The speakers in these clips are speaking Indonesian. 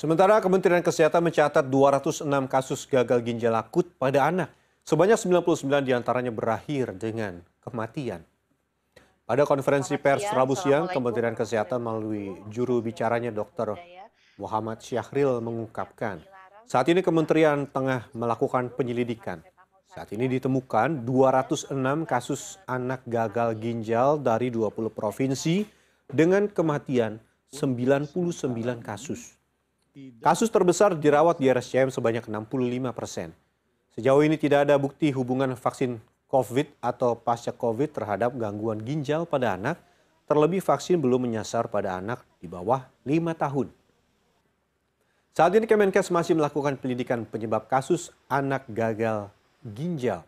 Sementara Kementerian Kesehatan mencatat 206 kasus gagal ginjal akut pada anak. Sebanyak 99 di antaranya berakhir dengan kematian. Pada konferensi pers Rabu siang, Kementerian Kesehatan melalui juru bicaranya Dr. Muhammad Syahril mengungkapkan, saat ini kementerian tengah melakukan penyelidikan. Saat ini ditemukan 206 kasus anak gagal ginjal dari 20 provinsi dengan kematian 99 kasus. Kasus terbesar dirawat di RSCM sebanyak 65 persen. Sejauh ini tidak ada bukti hubungan vaksin COVID atau pasca COVID terhadap gangguan ginjal pada anak, terlebih vaksin belum menyasar pada anak di bawah 5 tahun. Saat ini Kemenkes masih melakukan penyelidikan penyebab kasus anak gagal ginjal.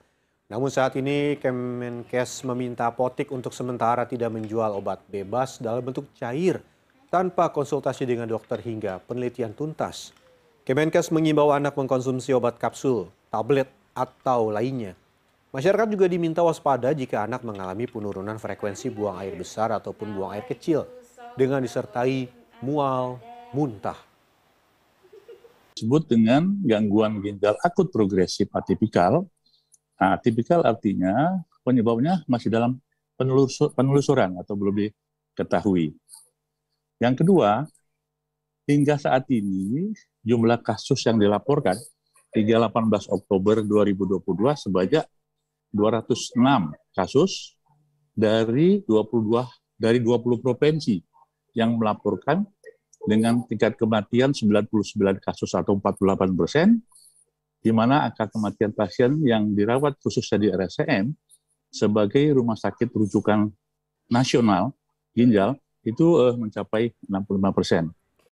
Namun saat ini Kemenkes meminta apotik untuk sementara tidak menjual obat bebas dalam bentuk cair tanpa konsultasi dengan dokter hingga penelitian tuntas. Kemenkes mengimbau anak mengkonsumsi obat kapsul, tablet, atau lainnya. Masyarakat juga diminta waspada jika anak mengalami penurunan frekuensi buang air besar ataupun buang air kecil dengan disertai mual, muntah. Disebut dengan gangguan ginjal akut progresif atipikal. Nah, atipikal artinya penyebabnya masih dalam penelusuran atau belum diketahui. Yang kedua, hingga saat ini jumlah kasus yang dilaporkan hingga 18 Oktober 2022 sebanyak 206 kasus dari 22 dari 20 provinsi yang melaporkan dengan tingkat kematian 99 kasus atau 48 persen, di mana angka kematian pasien yang dirawat khususnya di RSCM sebagai rumah sakit rujukan nasional ginjal itu uh, mencapai 65 persen.